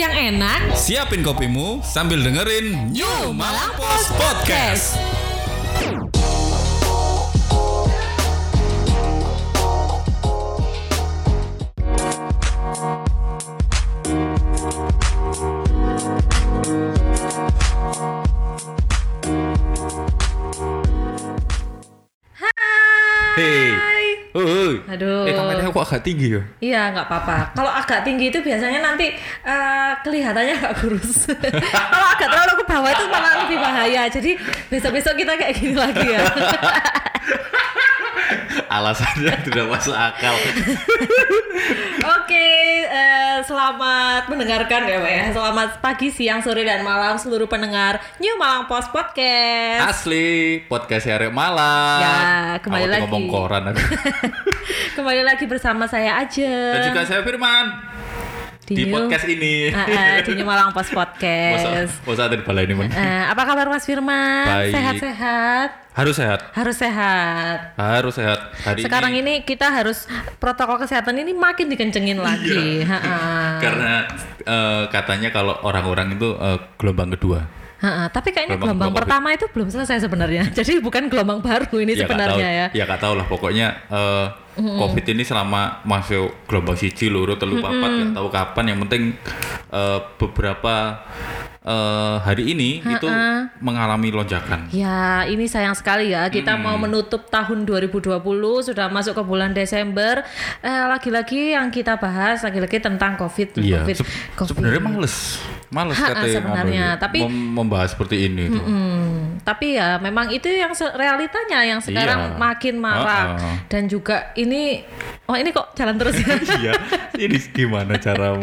yang enak. Siapin kopimu sambil dengerin New Malang Post Podcast. Hei. Agak tinggi ya? Iya nggak apa-apa. Kalau agak tinggi itu biasanya nanti eh, kelihatannya agak kurus. Kalau agak terlalu ke bawah itu malah lebih bahaya. Jadi besok-besok kita kayak gini lagi ya. Alasannya tidak masuk akal. Oke, eh, selamat mendengarkan ya Pak ya. Selamat pagi, siang, sore, dan malam seluruh pendengar New Malang Post Podcast. Asli podcast Arek Malang. Ya, kembali Awalnya lagi. ngomong koran. Kembali lagi bersama saya aja. Dan juga saya Firman di, New- podcast ini. Ah, ah, di New Malang Post Masa, Podcast. masa ada di balai ini. Eh, apa kabar Mas Firman? Sehat-sehat? Harus sehat. Harus sehat. Harus sehat. Hari Sekarang ini, ini kita harus protokol kesehatan ini makin dikencengin lagi. Ha-ha. karena eh, katanya kalau orang-orang itu eh, gelombang kedua. Ha-ha. Tapi kayaknya Gelombang gelombang pertama itu belum selesai sebenarnya. Jadi bukan gelombang baru ini ya sebenarnya nggak ya. tahu, ya nggak tahu lah pokoknya eh, covid ini selama masuk gelombang siji loro telu papat nggak tahu kapan yang penting eh, beberapa eh, hari ini itu mengalami lonjakan Ya, ini sayang sekali ya. Kita mau menutup tahun 2020, sudah masuk ke bulan Desember. Eh, lagi-lagi yang kita bahas lagi-lagi tentang COVID. Iya, COVID. se- COVID. sebenarnya males, males Ha, katanya sebenarnya, anu, tapi- mem- membahas seperti ini. tuh. Hmm, tapi ya memang itu yang se- realitanya yang sekarang Iya. makin marak Ha-ha. dan juga ini oh ini kok jalan terus ya. Iya, ini gimana cara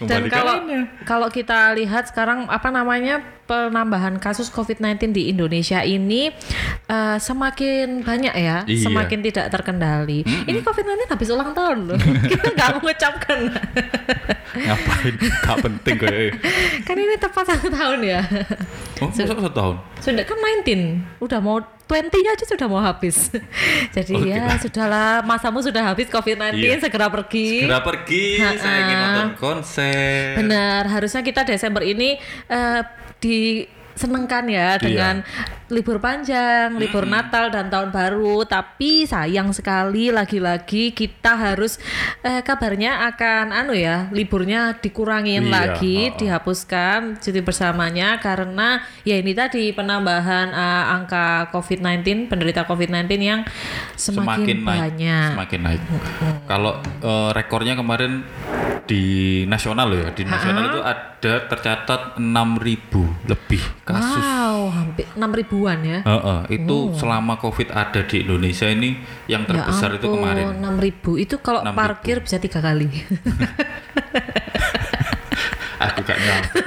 Dan kalau kalau kita lihat sekarang apa namanya penambahan kasus COVID-19 di Indonesia ini eh, semakin banyak ya, Iya. semakin tidak terkendali. Ini COVID-19 habis ulang tahun loh. kita nggak mengucapkan. Ngapain? Gak penting kayak. kan ini tepat satu tahun ya. Oh, masa satu tahun? Sudah kan 19, udah mau 20 aja sudah mau habis. Jadi Oh, ya sudahlah, masamu sudah habis COVID-19, Iya. segera pergi. Segera pergi, saya ingin nonton konser. Benar, harusnya kita Desember ini eh, disenengkan ya dengan libur panjang, libur Natal dan tahun baru. Tapi sayang sekali lagi-lagi kita harus eh, kabarnya akan anu ya, liburnya dikurangin Iya, lagi, oh, oh. dihapuskan cuti bersamanya karena ya ini tadi penambahan eh, angka COVID-19 penderita COVID-19 yang semakin, semakin naik, banyak. semakin naik. Kalau eh, rekornya kemarin di nasional loh ya, di nasional itu ada tercatat 6.000 lebih kasus. Wow, hampir 6 ribuan ya. Heeh, itu selama COVID ada di Indonesia ini yang terbesar itu kemarin. Ya enam ribu itu kalau 6.000. parkir bisa tiga kali. Aku gak nyampe,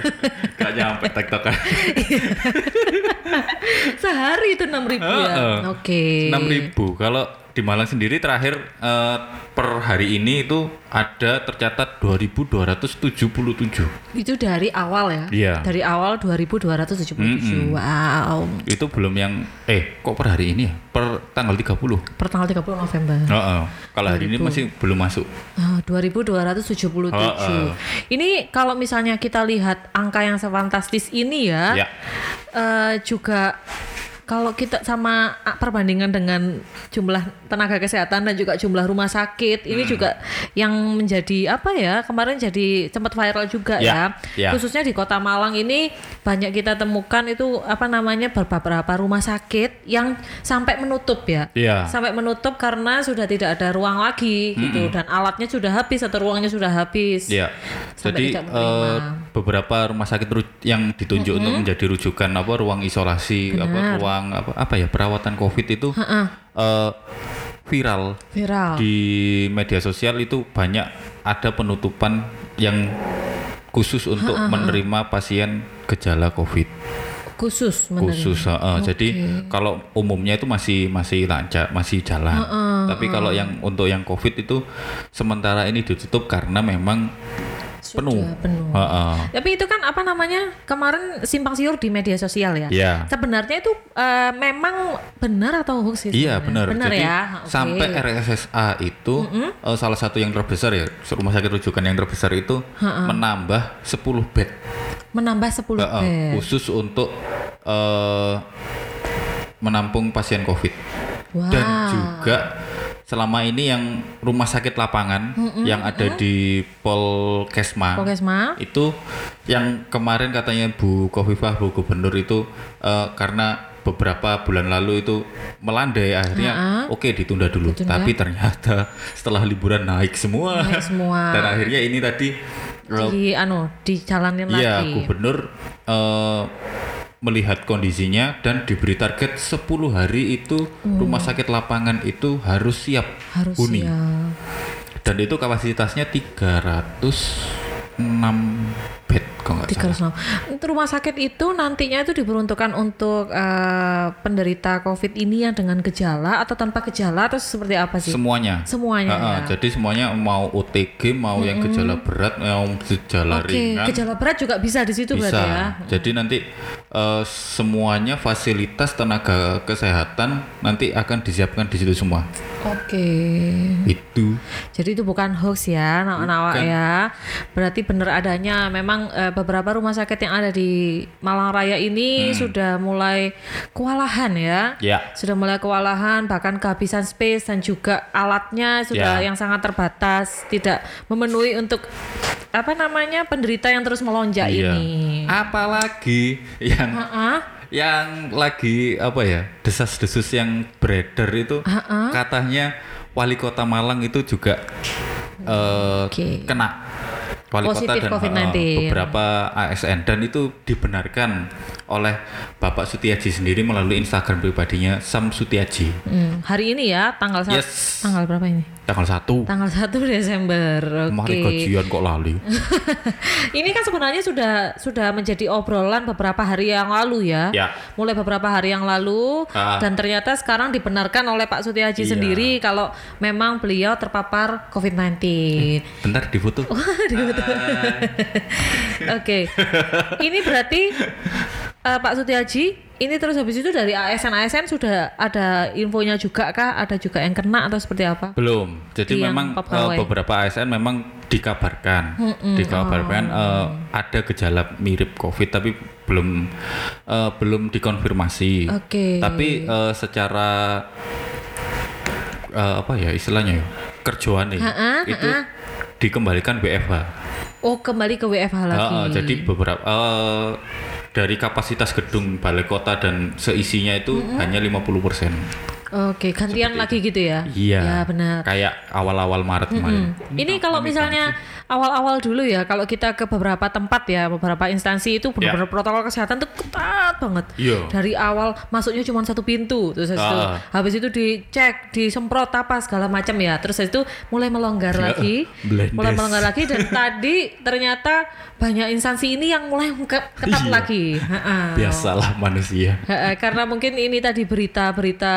gak nyampe tektokan. Sehari itu enam ribu ya. Heeh. Oke. 6.000. Kalau di Malang sendiri terakhir eh, per hari ini itu ada tercatat 2.277. Itu dari awal ya. Iya. Dari awal 2277. Mm-mm. Wow. Itu belum yang eh kok per hari ini ya? Per tanggal 30. Per tanggal 30 November. Heeh. Kalau hari ini masih belum masuk. Ah, 2277. Heeh. Ini kalau misalnya kita lihat angka yang sefantastis ini ya, Ya. eh, juga that. Kalau kita sama ah, perbandingan dengan jumlah tenaga kesehatan dan juga jumlah rumah sakit ini Hmm. juga yang menjadi apa ya kemarin jadi sempat viral juga Ya, ya, ya. khususnya di kota Malang ini banyak kita temukan itu apa namanya beberapa rumah sakit yang sampai menutup ya Iya. sampai menutup karena sudah tidak ada ruang lagi gitu dan alatnya sudah habis atau ruangnya sudah habis. Sampai Jadi eh, beberapa rumah sakit yang ditunjuk untuk menjadi rujukan apa ruang isolasi apa Benar. Ruang apa apa ya perawatan Covid itu eh, viral. Viral. Di media sosial itu banyak ada penutupan yang khusus untuk menerima pasien gejala COVID. Khusus menerima. khusus heeh. jadi kalau umumnya itu masih masih lancar masih jalan. Tapi kalau yang untuk yang COVID itu sementara ini ditutup karena memang Sudah penuh. penuh. Heeh. Tapi itu kan apa namanya kemarin simpang siur di media sosial ya. Iya. Sebenarnya itu eh, memang benar atau hoax sih? Iya benar. Benar Jadi ya. Oke. sampai RSSA itu eh, salah satu yang terbesar ya rumah sakit rujukan yang terbesar itu menambah 10 bed menambah 10 Eh, eh, bed. khusus untuk eh, menampung pasien COVID Wow. dan juga selama ini yang rumah sakit lapangan yang ada di Polkesma Polkesma. itu yang kemarin katanya Bu Kofifah Bu Gubernur itu eh, karena beberapa bulan lalu itu melandai akhirnya oke ditunda dulu Ditunda. tapi ternyata setelah liburan naik semua Naik semua. dan akhirnya ini tadi eh, di anu dijalanin Iya, lagi. gubernur eh, melihat kondisinya dan diberi target 10 hari itu rumah sakit lapangan itu harus siap Hmm. Harus huni. ya. Dan itu kapasitasnya 306 bed kalau nggak salah. 306. Untuk rumah sakit itu nantinya itu diperuntukkan untuk eh, penderita COVID ini yang dengan gejala atau tanpa gejala atau seperti apa sih? Semuanya. Semuanya Ha-ha, ya. Jadi semuanya mau OTG, mau yang gejala berat, mau gejala Oke, ringan. gejala berat juga bisa di situ bisa. berarti ya. Jadi nanti eh, semuanya fasilitas tenaga kesehatan nanti akan disiapkan di situ semua. Oke. Itu. Jadi itu bukan hoax ya, Bukan. ya. Berarti benar adanya memang eh, beberapa rumah sakit yang ada di Malang Raya ini sudah mulai kewalahan ya. Ya. Sudah mulai kewalahan, bahkan kehabisan space dan juga alatnya sudah Ya. yang sangat terbatas, tidak memenuhi untuk apa namanya penderita yang terus melonjak Iya. ini. Apalagi yang Ah, yang lagi apa ya desas-desus yang beredar itu katanya wali kota Malang itu juga eh, Oke. kena wali Positif kota dan COVID-19. eh, beberapa ASN dan itu dibenarkan oleh Bapak Sutiaji sendiri melalui Instagram pribadinya Sam Sutiaji hmm, hari ini ya tanggal Yes. tanggal berapa ini? Tanggal 1 Tanggal 1 Desember. Oke. kemarin gajian kok lali Ini kan sebenarnya sudah sudah menjadi obrolan beberapa hari yang lalu ya. Ya. Mulai beberapa hari yang lalu Ah. dan ternyata sekarang dibenarkan oleh Pak Sutiaji Iya. sendiri kalau memang beliau terpapar COVID-19. bentar difoto Oke. Ini berarti eh, Pak Sutiaji ini terus habis itu dari ASN ASN sudah ada infonya juga kah? Ada juga yang kena atau seperti apa? Belum. Jadi Di memang eh, beberapa ASN memang dikabarkan, dikabarkan Oh. eh, ada gejala mirip COVID tapi belum eh, belum dikonfirmasi. Oke. Tapi eh, secara eh, apa ya istilahnya ya kerjaan nih Ha-ha, itu dikembalikan WFH. Oh, kembali ke WFH lagi. Heeh, jadi beberapa eh, dari kapasitas gedung balai kota dan seisinya itu hanya 50%. Oke, gantian lagi gitu ya? Iya. Ya benar. Kayak awal-awal Maret kemarin. Ini kalau misalnya awal-awal dulu ya, kalau kita ke beberapa tempat ya, beberapa instansi itu benar-benar protokol kesehatan tuh ketat banget. Iya. Dari awal masuknya cuma satu pintu, terus habis itu, Ah. habis itu dicek, disemprot apa segala macam ya, terus habis itu mulai melonggar Ya, lagi, blendes. mulai melonggar lagi dan tadi ternyata banyak instansi ini yang mulai ke- ketat Iya. lagi. Biasalah manusia. Karena mungkin ini tadi berita-berita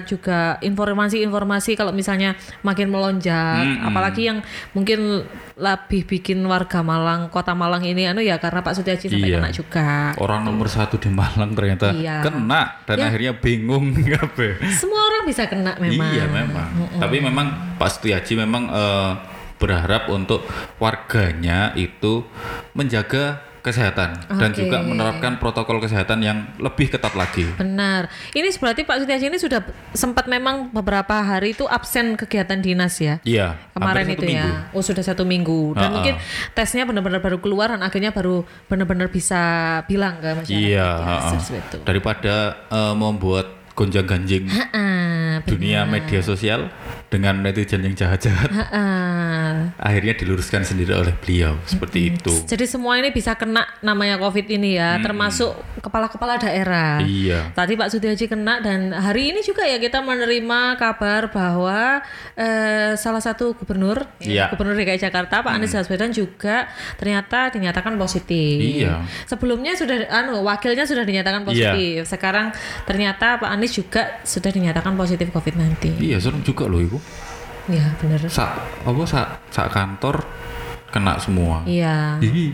juga informasi-informasi kalau misalnya makin melonjak, apalagi yang mungkin lebih bikin warga Malang, kota Malang ini anu ya karena Pak Sutiaji sampai Iya. kena juga. Orang nomor satu di Malang ternyata Iya. kena dan Ya. akhirnya bingung. Semua orang bisa kena memang. Iya memang. Tapi memang Pak Setiaji memang eh, berharap untuk warganya itu menjaga kesehatan dan Oke. juga menerapkan protokol kesehatan yang lebih ketat lagi. Benar. Ini berarti Pak Sutiaji ini sudah sempat memang beberapa hari itu absen kegiatan dinas ya. Iya. kemarin itu satu minggu. ya. Oh sudah satu minggu dan mungkin tesnya benar-benar baru keluar dan akhirnya baru benar-benar bisa bilang ke masyarakat. Iya. ya. Daripada eh, membuat gonjang-ganjing Ah, dunia media sosial dengan netizen yang jahat-jahat, ah. akhirnya diluruskan sendiri oleh beliau seperti itu. Jadi semua ini bisa kena namanya COVID ini ya, termasuk kepala-kepala daerah. Iya. Tadi Pak Sutiaji kena dan hari ini juga ya kita menerima kabar bahwa eh, salah satu gubernur, ya, Iya. gubernur DKI Jakarta Pak Anies Baswedan juga ternyata dinyatakan positif. Iya. Sebelumnya sudah, anu wakilnya sudah dinyatakan positif. Sekarang ternyata Pak Anies juga sudah dinyatakan positif COVID-19. Iya, serem juga loh itu. Ya benar. Sak apa sak sak kantor kena semua. Iya. Ih,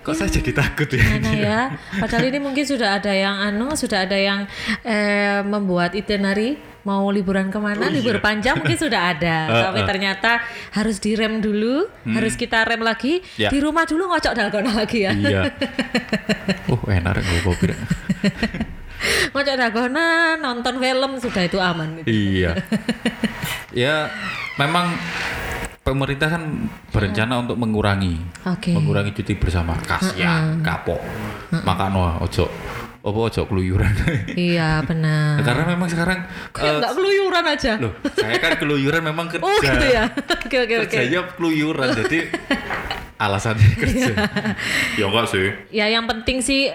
Kok saya jadi takut ya? Mana ya? Padahal ini mungkin sudah ada yang anu, sudah ada yang eh, membuat itinerary mau liburan ke mana, libur panjang mungkin sudah ada. Uh, Tapi uh. ternyata harus direm dulu, harus kita rem lagi. Ya. Di rumah dulu ngocok dalgona lagi ya. iya. Oh enak gue kopi. Ngocok dalgona, nonton film sudah itu aman. Gitu. iya. ya memang pemerintah kan berencana untuk mengurangi Oke. mengurangi cuti bersama kasihan kapok makan wah ojo apa ojo keluyuran Iya benar. karena memang sekarang Kayak eh, nggak keluyuran aja. loh saya kan keluyuran memang kerja Oh gitu ya. Oke oke oke. kerjanya keluyuran jadi alasannya kerja ya enggak sih Ya yang penting sih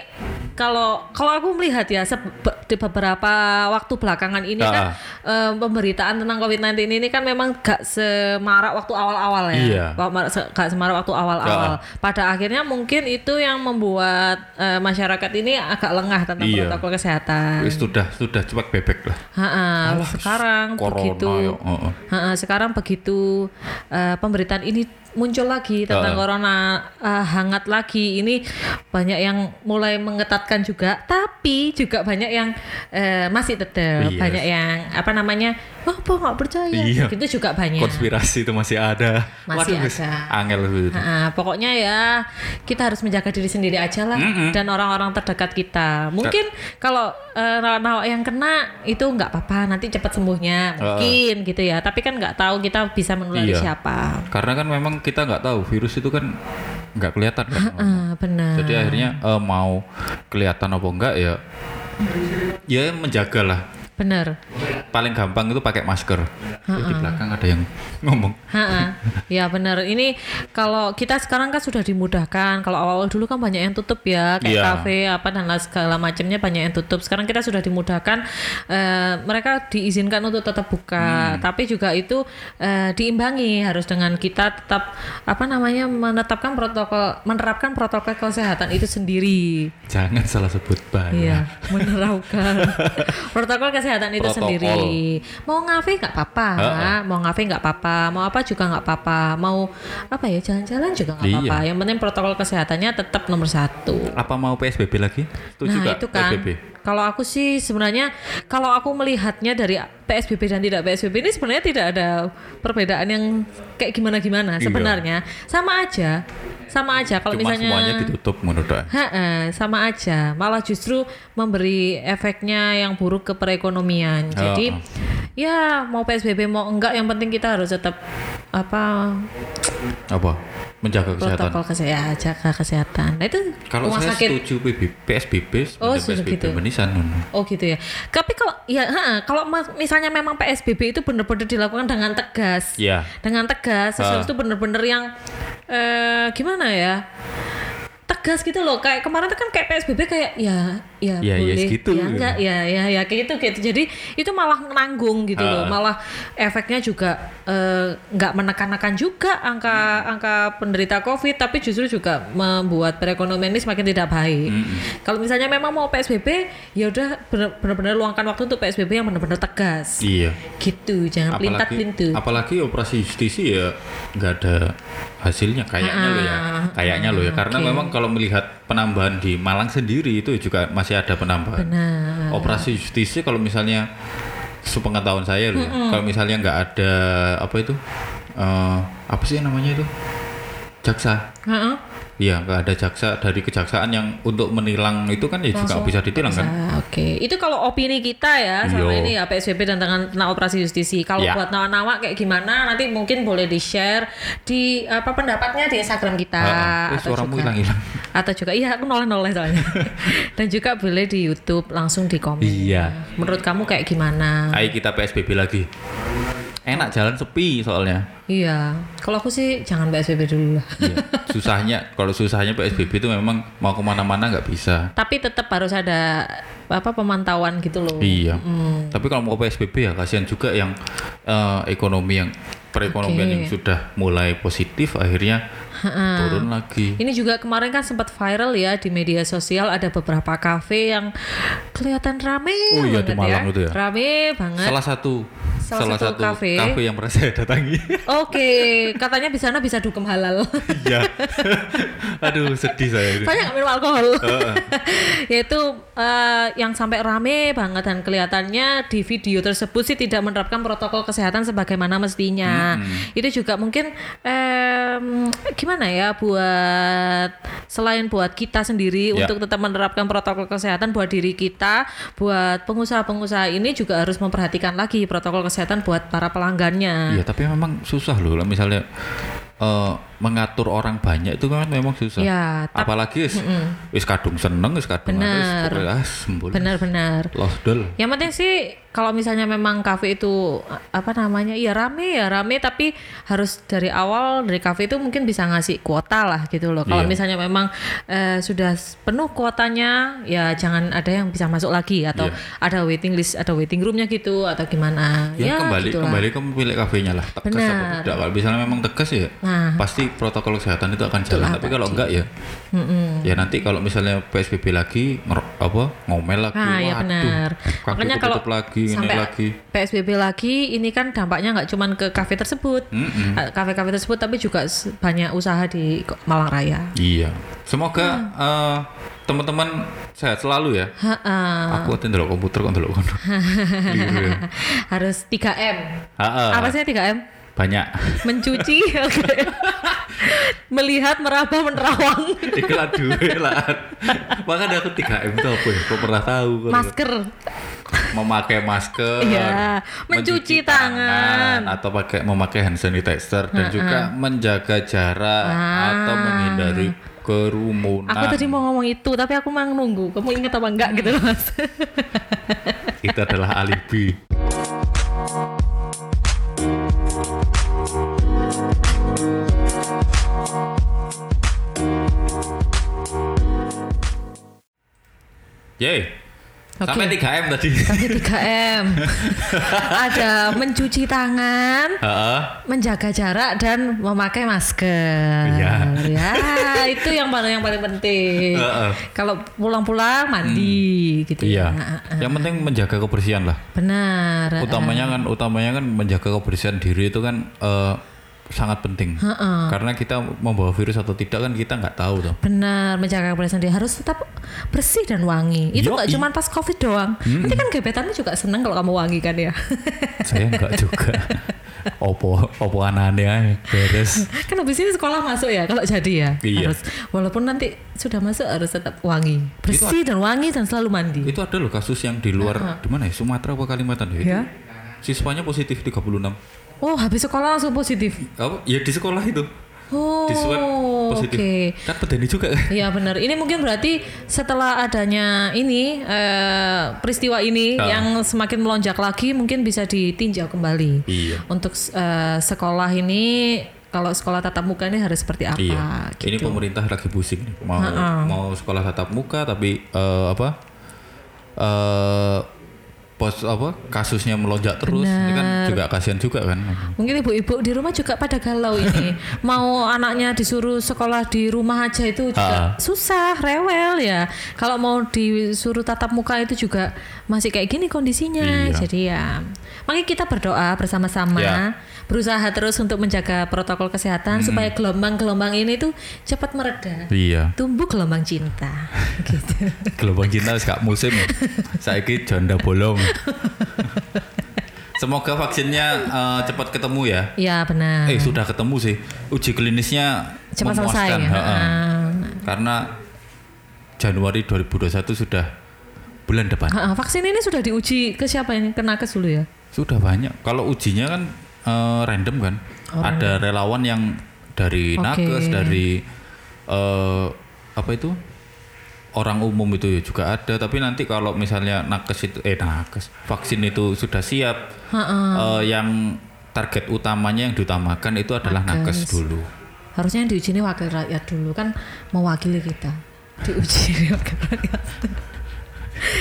kalau kalau aku melihat ya sebe- di beberapa waktu belakangan ini kan Ah. eh, pemberitaan tentang COVID-19 ini kan memang gak semarak waktu awal-awal ya. Iya. Gak semarak waktu awal-awal. Pada akhirnya mungkin itu yang membuat eh, masyarakat ini agak lengah tentang Iya. protokol kesehatan. Wis sudah sudah cuek bebek lah Ha-ha, Alah, sekarang corona begitu. ya, heeh. Ha-ha, sekarang begitu eh, pemberitaan ini muncul lagi tentang Heeh. corona eh, hangat lagi. Ini banyak yang mulai mengetatkan juga, tapi juga banyak yang eh, masih tetap. Iya. Banyak yang apa namanya? Oh, apa nggak percaya? Iya. Gitu juga banyak. konspirasi itu masih ada Masih wis, ada. angel itu Ha-ha, pokoknya ya kita harus menjaga diri sendiri aja lah Mm-mm. dan orang-orang terdekat kita. Mungkin kalau eh, rawa yang kena itu nggak apa-apa, nanti cepat sembuhnya mungkin gitu ya. Tapi kan nggak tahu kita bisa menulari Iya. siapa. karena kan memang kita nggak tahu virus itu kan nggak kelihatan kan Ah, benar. jadi akhirnya eh, mau kelihatan apa enggak ya ya menjagalah Benar. paling gampang itu pakai masker Tuh, di belakang ada yang ngomong Ha-ha. Ya benar. Ini kalau kita sekarang kan sudah dimudahkan. Kalau awal-awal dulu kan banyak yang tutup ya, kayak Iya. kafe apa dan lain segala macamnya banyak yang tutup. Sekarang kita sudah dimudahkan. eh, mereka diizinkan untuk tetap buka, Hmm. tapi juga itu eh, diimbangi harus dengan kita tetap apa namanya menetapkan protokol, menerapkan protokol kesehatan itu sendiri. jangan salah sebut bahaya Iya, menerapkan protokol kesehatan itu Protokol. sendiri. Mau ngafe nggak apa-apa, Heeh. mau ngafe nggak apa-apa, mau apa juga nggak apa-apa, mau apa ya jalan-jalan juga nggak Iya. apa-apa. Yang penting protokol kesehatannya tetap nomor satu. apa mau PSBB lagi setuju nah nggak itu kan, PSBB kalau aku sih sebenarnya kalau aku melihatnya dari PSBB dan tidak PSBB ini sebenarnya tidak ada perbedaan yang kayak gimana-gimana Iya. sebenarnya sama aja, sama aja kalau cuma misalnya semuanya ditutup menurut saya Ha-ha, sama aja, malah justru memberi efeknya yang buruk ke perekonomian. Jadi ya mau PSBB mau enggak yang penting kita harus tetap apa apa menjaga kesehatan protokol kesehatan, jaga kesehatan. Nah itu kalau rumah saya sakit. setuju PB, PSBB Oh, PSBB gitu. menisan Oh gitu ya. Tapi kalau ya ha, kalau misalnya memang PSBB itu benar-benar dilakukan dengan tegas. Iya. Dengan tegas, sesuatu itu benar-benar yang eh gimana ya? Tegas gitu loh. Kayak kemarin tuh kan kayak PSBB kayak ya ya, Ya, ya boleh. segitu. ya enggak ya ya ya kayak gitu gitu. Jadi itu malah nanggung gitu loh. Ah. malah efeknya juga eh, nggak menekan-nekan juga angka Hmm. angka penderita COVID tapi justru juga membuat perekonomian ini semakin tidak baik. Hmm. kalau misalnya memang mau PSBB ya udah benar-benar luangkan waktu untuk PSBB yang benar-benar tegas. Iya. Gitu jangan pelintat apalagi pintu. apalagi operasi justisi ya nggak ada hasilnya. Kayaknya loh ya. Ah, kayaknya loh ya. Karena memang kalau melihat penambahan di Malang sendiri itu juga masih ada penambahan. Benar. Operasi justisi kalau misalnya sepengetahuan saya loh ya, kalau misalnya nggak ada apa itu eh, apa sih namanya itu? Jaksa. Heeh. Iya, nggak ada jaksa dari kejaksaan yang untuk menilang itu kan ya juga Langsung bisa ditilang kan? Oke, itu kalau opini kita ya sama Iya. ini ya PSBB dan tentang tentang operasi justisi. Kalau Iya. buat nawa-nawa kayak gimana nanti mungkin boleh di share di apa pendapatnya di Instagram kita Ah, eh, atau suaramu juga hilang-hilang. atau juga iya aku noleh-noleh soalnya. dan juga boleh di YouTube langsung di komen. Iya. Menurut kamu kayak gimana? Ayo kita PSBB lagi. Enak jalan sepi soalnya. Iya, kalau aku sih jangan PSBB dulu lah. Iya. Susahnya, kalau susahnya PSBB itu memang mau ke mana-mana nggak bisa. Tapi tetap harus ada apa pemantauan gitu loh. Iya. Hmm. Tapi kalau mau PSBB ya kasihan juga yang eh, ekonomi yang perekonomian Oke. yang sudah mulai positif akhirnya turun lagi. Ini juga kemarin kan sempat viral ya di media sosial ada beberapa kafe yang kelihatan rame Oh iya, di banget Malang ya. itu ya? Rame banget. Salah satu Salah satu kafe. yang pernah saya datangi. Oke, katanya di sana bisa dugem halal. Iya. Aduh, sedih saya ini. Saya nggak minum alkohol. Yaitu eh, yang sampai rame banget dan kelihatannya di video tersebut sih tidak menerapkan protokol kesehatan sebagaimana mestinya. Itu juga mungkin em, gimana ya buat selain buat kita sendiri Ya. untuk tetap menerapkan protokol kesehatan buat diri kita, buat pengusaha-pengusaha ini juga harus memperhatikan lagi protokol kesehatan buat para pelanggannya. Iya, tapi memang susah loh misalnya eh, mengatur orang banyak itu kan memang susah. Ya, Apalagi wis, wis kadung seneng, wis kadung Bener. Benar-benar. Lost dol. Yang penting sih kalau misalnya memang kafe itu apa namanya ya rame ya rame tapi harus dari awal dari kafe itu mungkin bisa ngasih kuota lah gitu loh. Kalau Iya. misalnya memang eh, sudah penuh kuotanya ya jangan ada yang bisa masuk lagi atau Iya. ada waiting list ada waiting roomnya gitu atau gimana. Ya, kembali gitulah. kembali ke pemilik kafenya lah. Tegas Benar. apa tidak. Kalau misalnya memang tegas ya Nah. pasti protokol kesehatan itu akan jalan. Tapi kalau enggak ya ya nanti kalau misalnya PSBB lagi apa ngomel lagi. Nah, ya waduh, benar. kafe Makanya kalau lagi, ini sampai lagi. PSBB lagi, ini kan dampaknya nggak cuman ke kafe tersebut. Eh, kafe-kafe tersebut, tapi juga banyak usaha di Malang Raya. Iya. Semoga eh, teman-teman sehat selalu ya. Ha-ha. Aku tinggal komputer kok ndelok kono. Keliru ya. Harus 3M. Ha-ha. Apa sih 3M? Banyak. Mencuci. Melihat, meraba, menerawang. Iklan duwe lah. Makanya aku 3M itu apa ya? Kok pernah tahu. Masker. memakai masker, Iya. Mencuci tangan. atau pakai memakai hand sanitizer dan juga menjaga jarak Ah. atau menghindari kerumunan. Aku tadi mau ngomong itu, tapi aku mau nunggu. Kamu ingat apa enggak gitu loh, Mas? Itu adalah alibi. Yeay. Oke. Sampai 3M tadi. Tapi 3M. Ada mencuci tangan, Heeh. menjaga jarak dan memakai masker. Iya. Ya, itu yang paling yang paling penting. Heeh. Kalau pulang-pulang mandi gitu Iya. ya. Yang penting menjaga kebersihan lah. Benar. Utamanya kan utamanya kan menjaga kebersihan diri itu kan eh, sangat penting. Karena kita membawa virus atau tidak kan kita nggak tahu tuh. Benar, menjaga kebersihan diri harus tetap bersih dan wangi. Itu nggak cuma pas covid doang. Nanti kan gebetanmu juga seneng kalau kamu wangi kan ya. Saya nggak juga. opo opo ae beres. kan habis ini sekolah masuk ya kalau jadi ya. Iya. Harus walaupun nanti sudah masuk harus tetap wangi, bersih dan wangi dan selalu mandi. Itu ada loh kasus yang di luar di mana ya? Sumatera apa Kalimantan ya? Itu Ya. Siswanya positif 36. Oh, habis sekolah langsung positif. Apa? Ya di sekolah itu. Oh, Di swab positif. oke. Kan pedeni juga? Iya benar. Ini mungkin berarti setelah adanya ini eh, peristiwa ini Ah. yang semakin melonjak lagi mungkin bisa ditinjau kembali. Iya. Untuk eh, sekolah ini kalau sekolah tatap muka ini harus seperti apa? Iya. Ini gitu. pemerintah lagi pusing. Mau Ha-ha. mau sekolah tatap muka tapi eh, apa? eh pos apa kasusnya melonjak terus ini kan juga kasihan juga kan Mungkin ibu-ibu di rumah juga pada galau ini. Mau anaknya disuruh sekolah di rumah aja itu juga Ah. susah, rewel ya. Kalau mau disuruh tatap muka itu juga masih kayak gini kondisinya. Iya. Jadi ya, makanya kita berdoa bersama-sama, Ya. berusaha terus untuk menjaga protokol kesehatan supaya gelombang-gelombang ini tuh cepat mereda. iya Tumbuh gelombang cinta. gitu. gelombang cinta gak musim ya. saiki janda bolong semoga vaksinnya eh, cepat ketemu ya Ya benar. eh sudah ketemu sih uji klinisnya cepat selesai. ya. heeh. Ah. karena Januari 2021 sudah bulan depan Ah, ah, vaksin ini sudah diuji ke siapa yang ke nakes dulu ya? Sudah banyak. Kalau ujinya kan eh, random kan. Ada relawan yang dari Oke. nakes, dari eh, apa itu? Orang umum itu juga ada. Tapi nanti kalau misalnya nakes itu eh nakes vaksin itu sudah siap, eh, yang target utamanya yang diutamakan itu adalah nakes, Nakes. dulu. Harusnya yang diuji ini wakil rakyat dulu kan mewakili kita. Diuji wakil rakyat.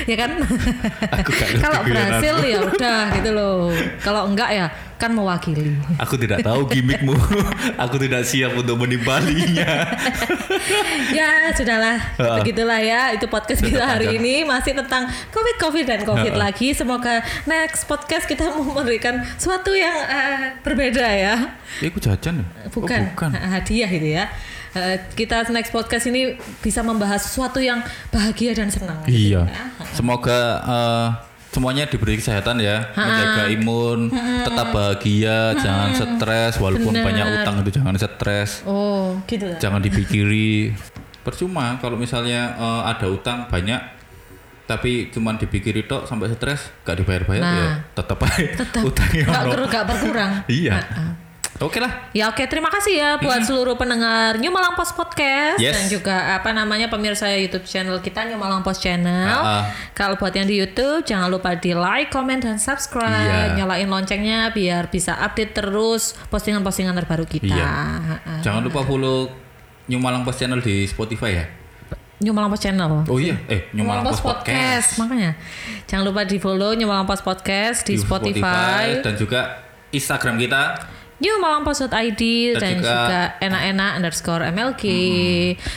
ya kan? Kalau berhasil ya udah gitu loh. Kalau enggak ya kan mewakili. Aku tidak tahu gimmickmu. aku tidak siap untuk menimbalinya. ya sudahlah, begitulah ya. Itu podcast kita hari panjang. ini masih tentang covid covid dan covid Ha. lagi. Semoga next podcast kita memberikan sesuatu yang eh, berbeda ya. Ya, aku jajan ya? Oh, Bukan, bukan. ha- hadiah gitu ya. Eh, kita next podcast ini bisa membahas sesuatu yang bahagia dan senang. gitu Iya. ya. Semoga eh, semuanya diberi kesehatan ya, menjaga imun, tetap bahagia, jangan stres walaupun Bener. banyak utang itu jangan stres, Oh, gitu lah. jangan dipikiri. Percuma kalau misalnya eh, ada utang banyak tapi cuman dipikiri tok sampai stres gak dibayar-bayar Nah. ya tetap aja Tetap utangnya ber- nggak berkurang. Iya. Ha-ha. Oke lah. Ya oke terima kasih ya buat seluruh pendengar New Malang Post Podcast Yes. dan juga apa namanya pemirsa YouTube channel kita New Malang Post Channel. Ah, ah. Kalau buat yang di YouTube jangan lupa di like, comment dan subscribe, Iya. nyalain loncengnya biar bisa update terus postingan-postingan terbaru kita. Iya. Ha-ha. Jangan lupa follow New Malang Post Channel di Spotify ya. New Malang Post Channel. Oh iya, eh New Malang Post Podcast. makanya jangan lupa di follow New Malang Post Podcast di, Spotify, dan juga Instagram kita New Malang Post.id dan, Dan juga, enak-enak underscore MLK.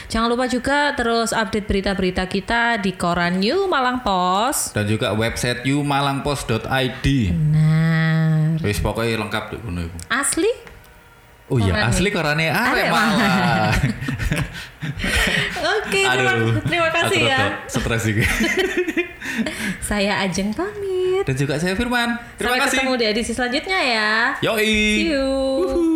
Jangan lupa juga terus update berita-berita kita di koran New Malang Post. dan juga website youmalangpost.id. Nah, Wis pokoknya lengkap iku. asli? Oh iya, Korane. asli korane malah. Oke, terima, terima kasih ya. Stres juga. Saya Ajeng pamit. dan juga saya Firman. Terima Sampai kasih. ketemu di edisi selanjutnya ya. Yoi. See you.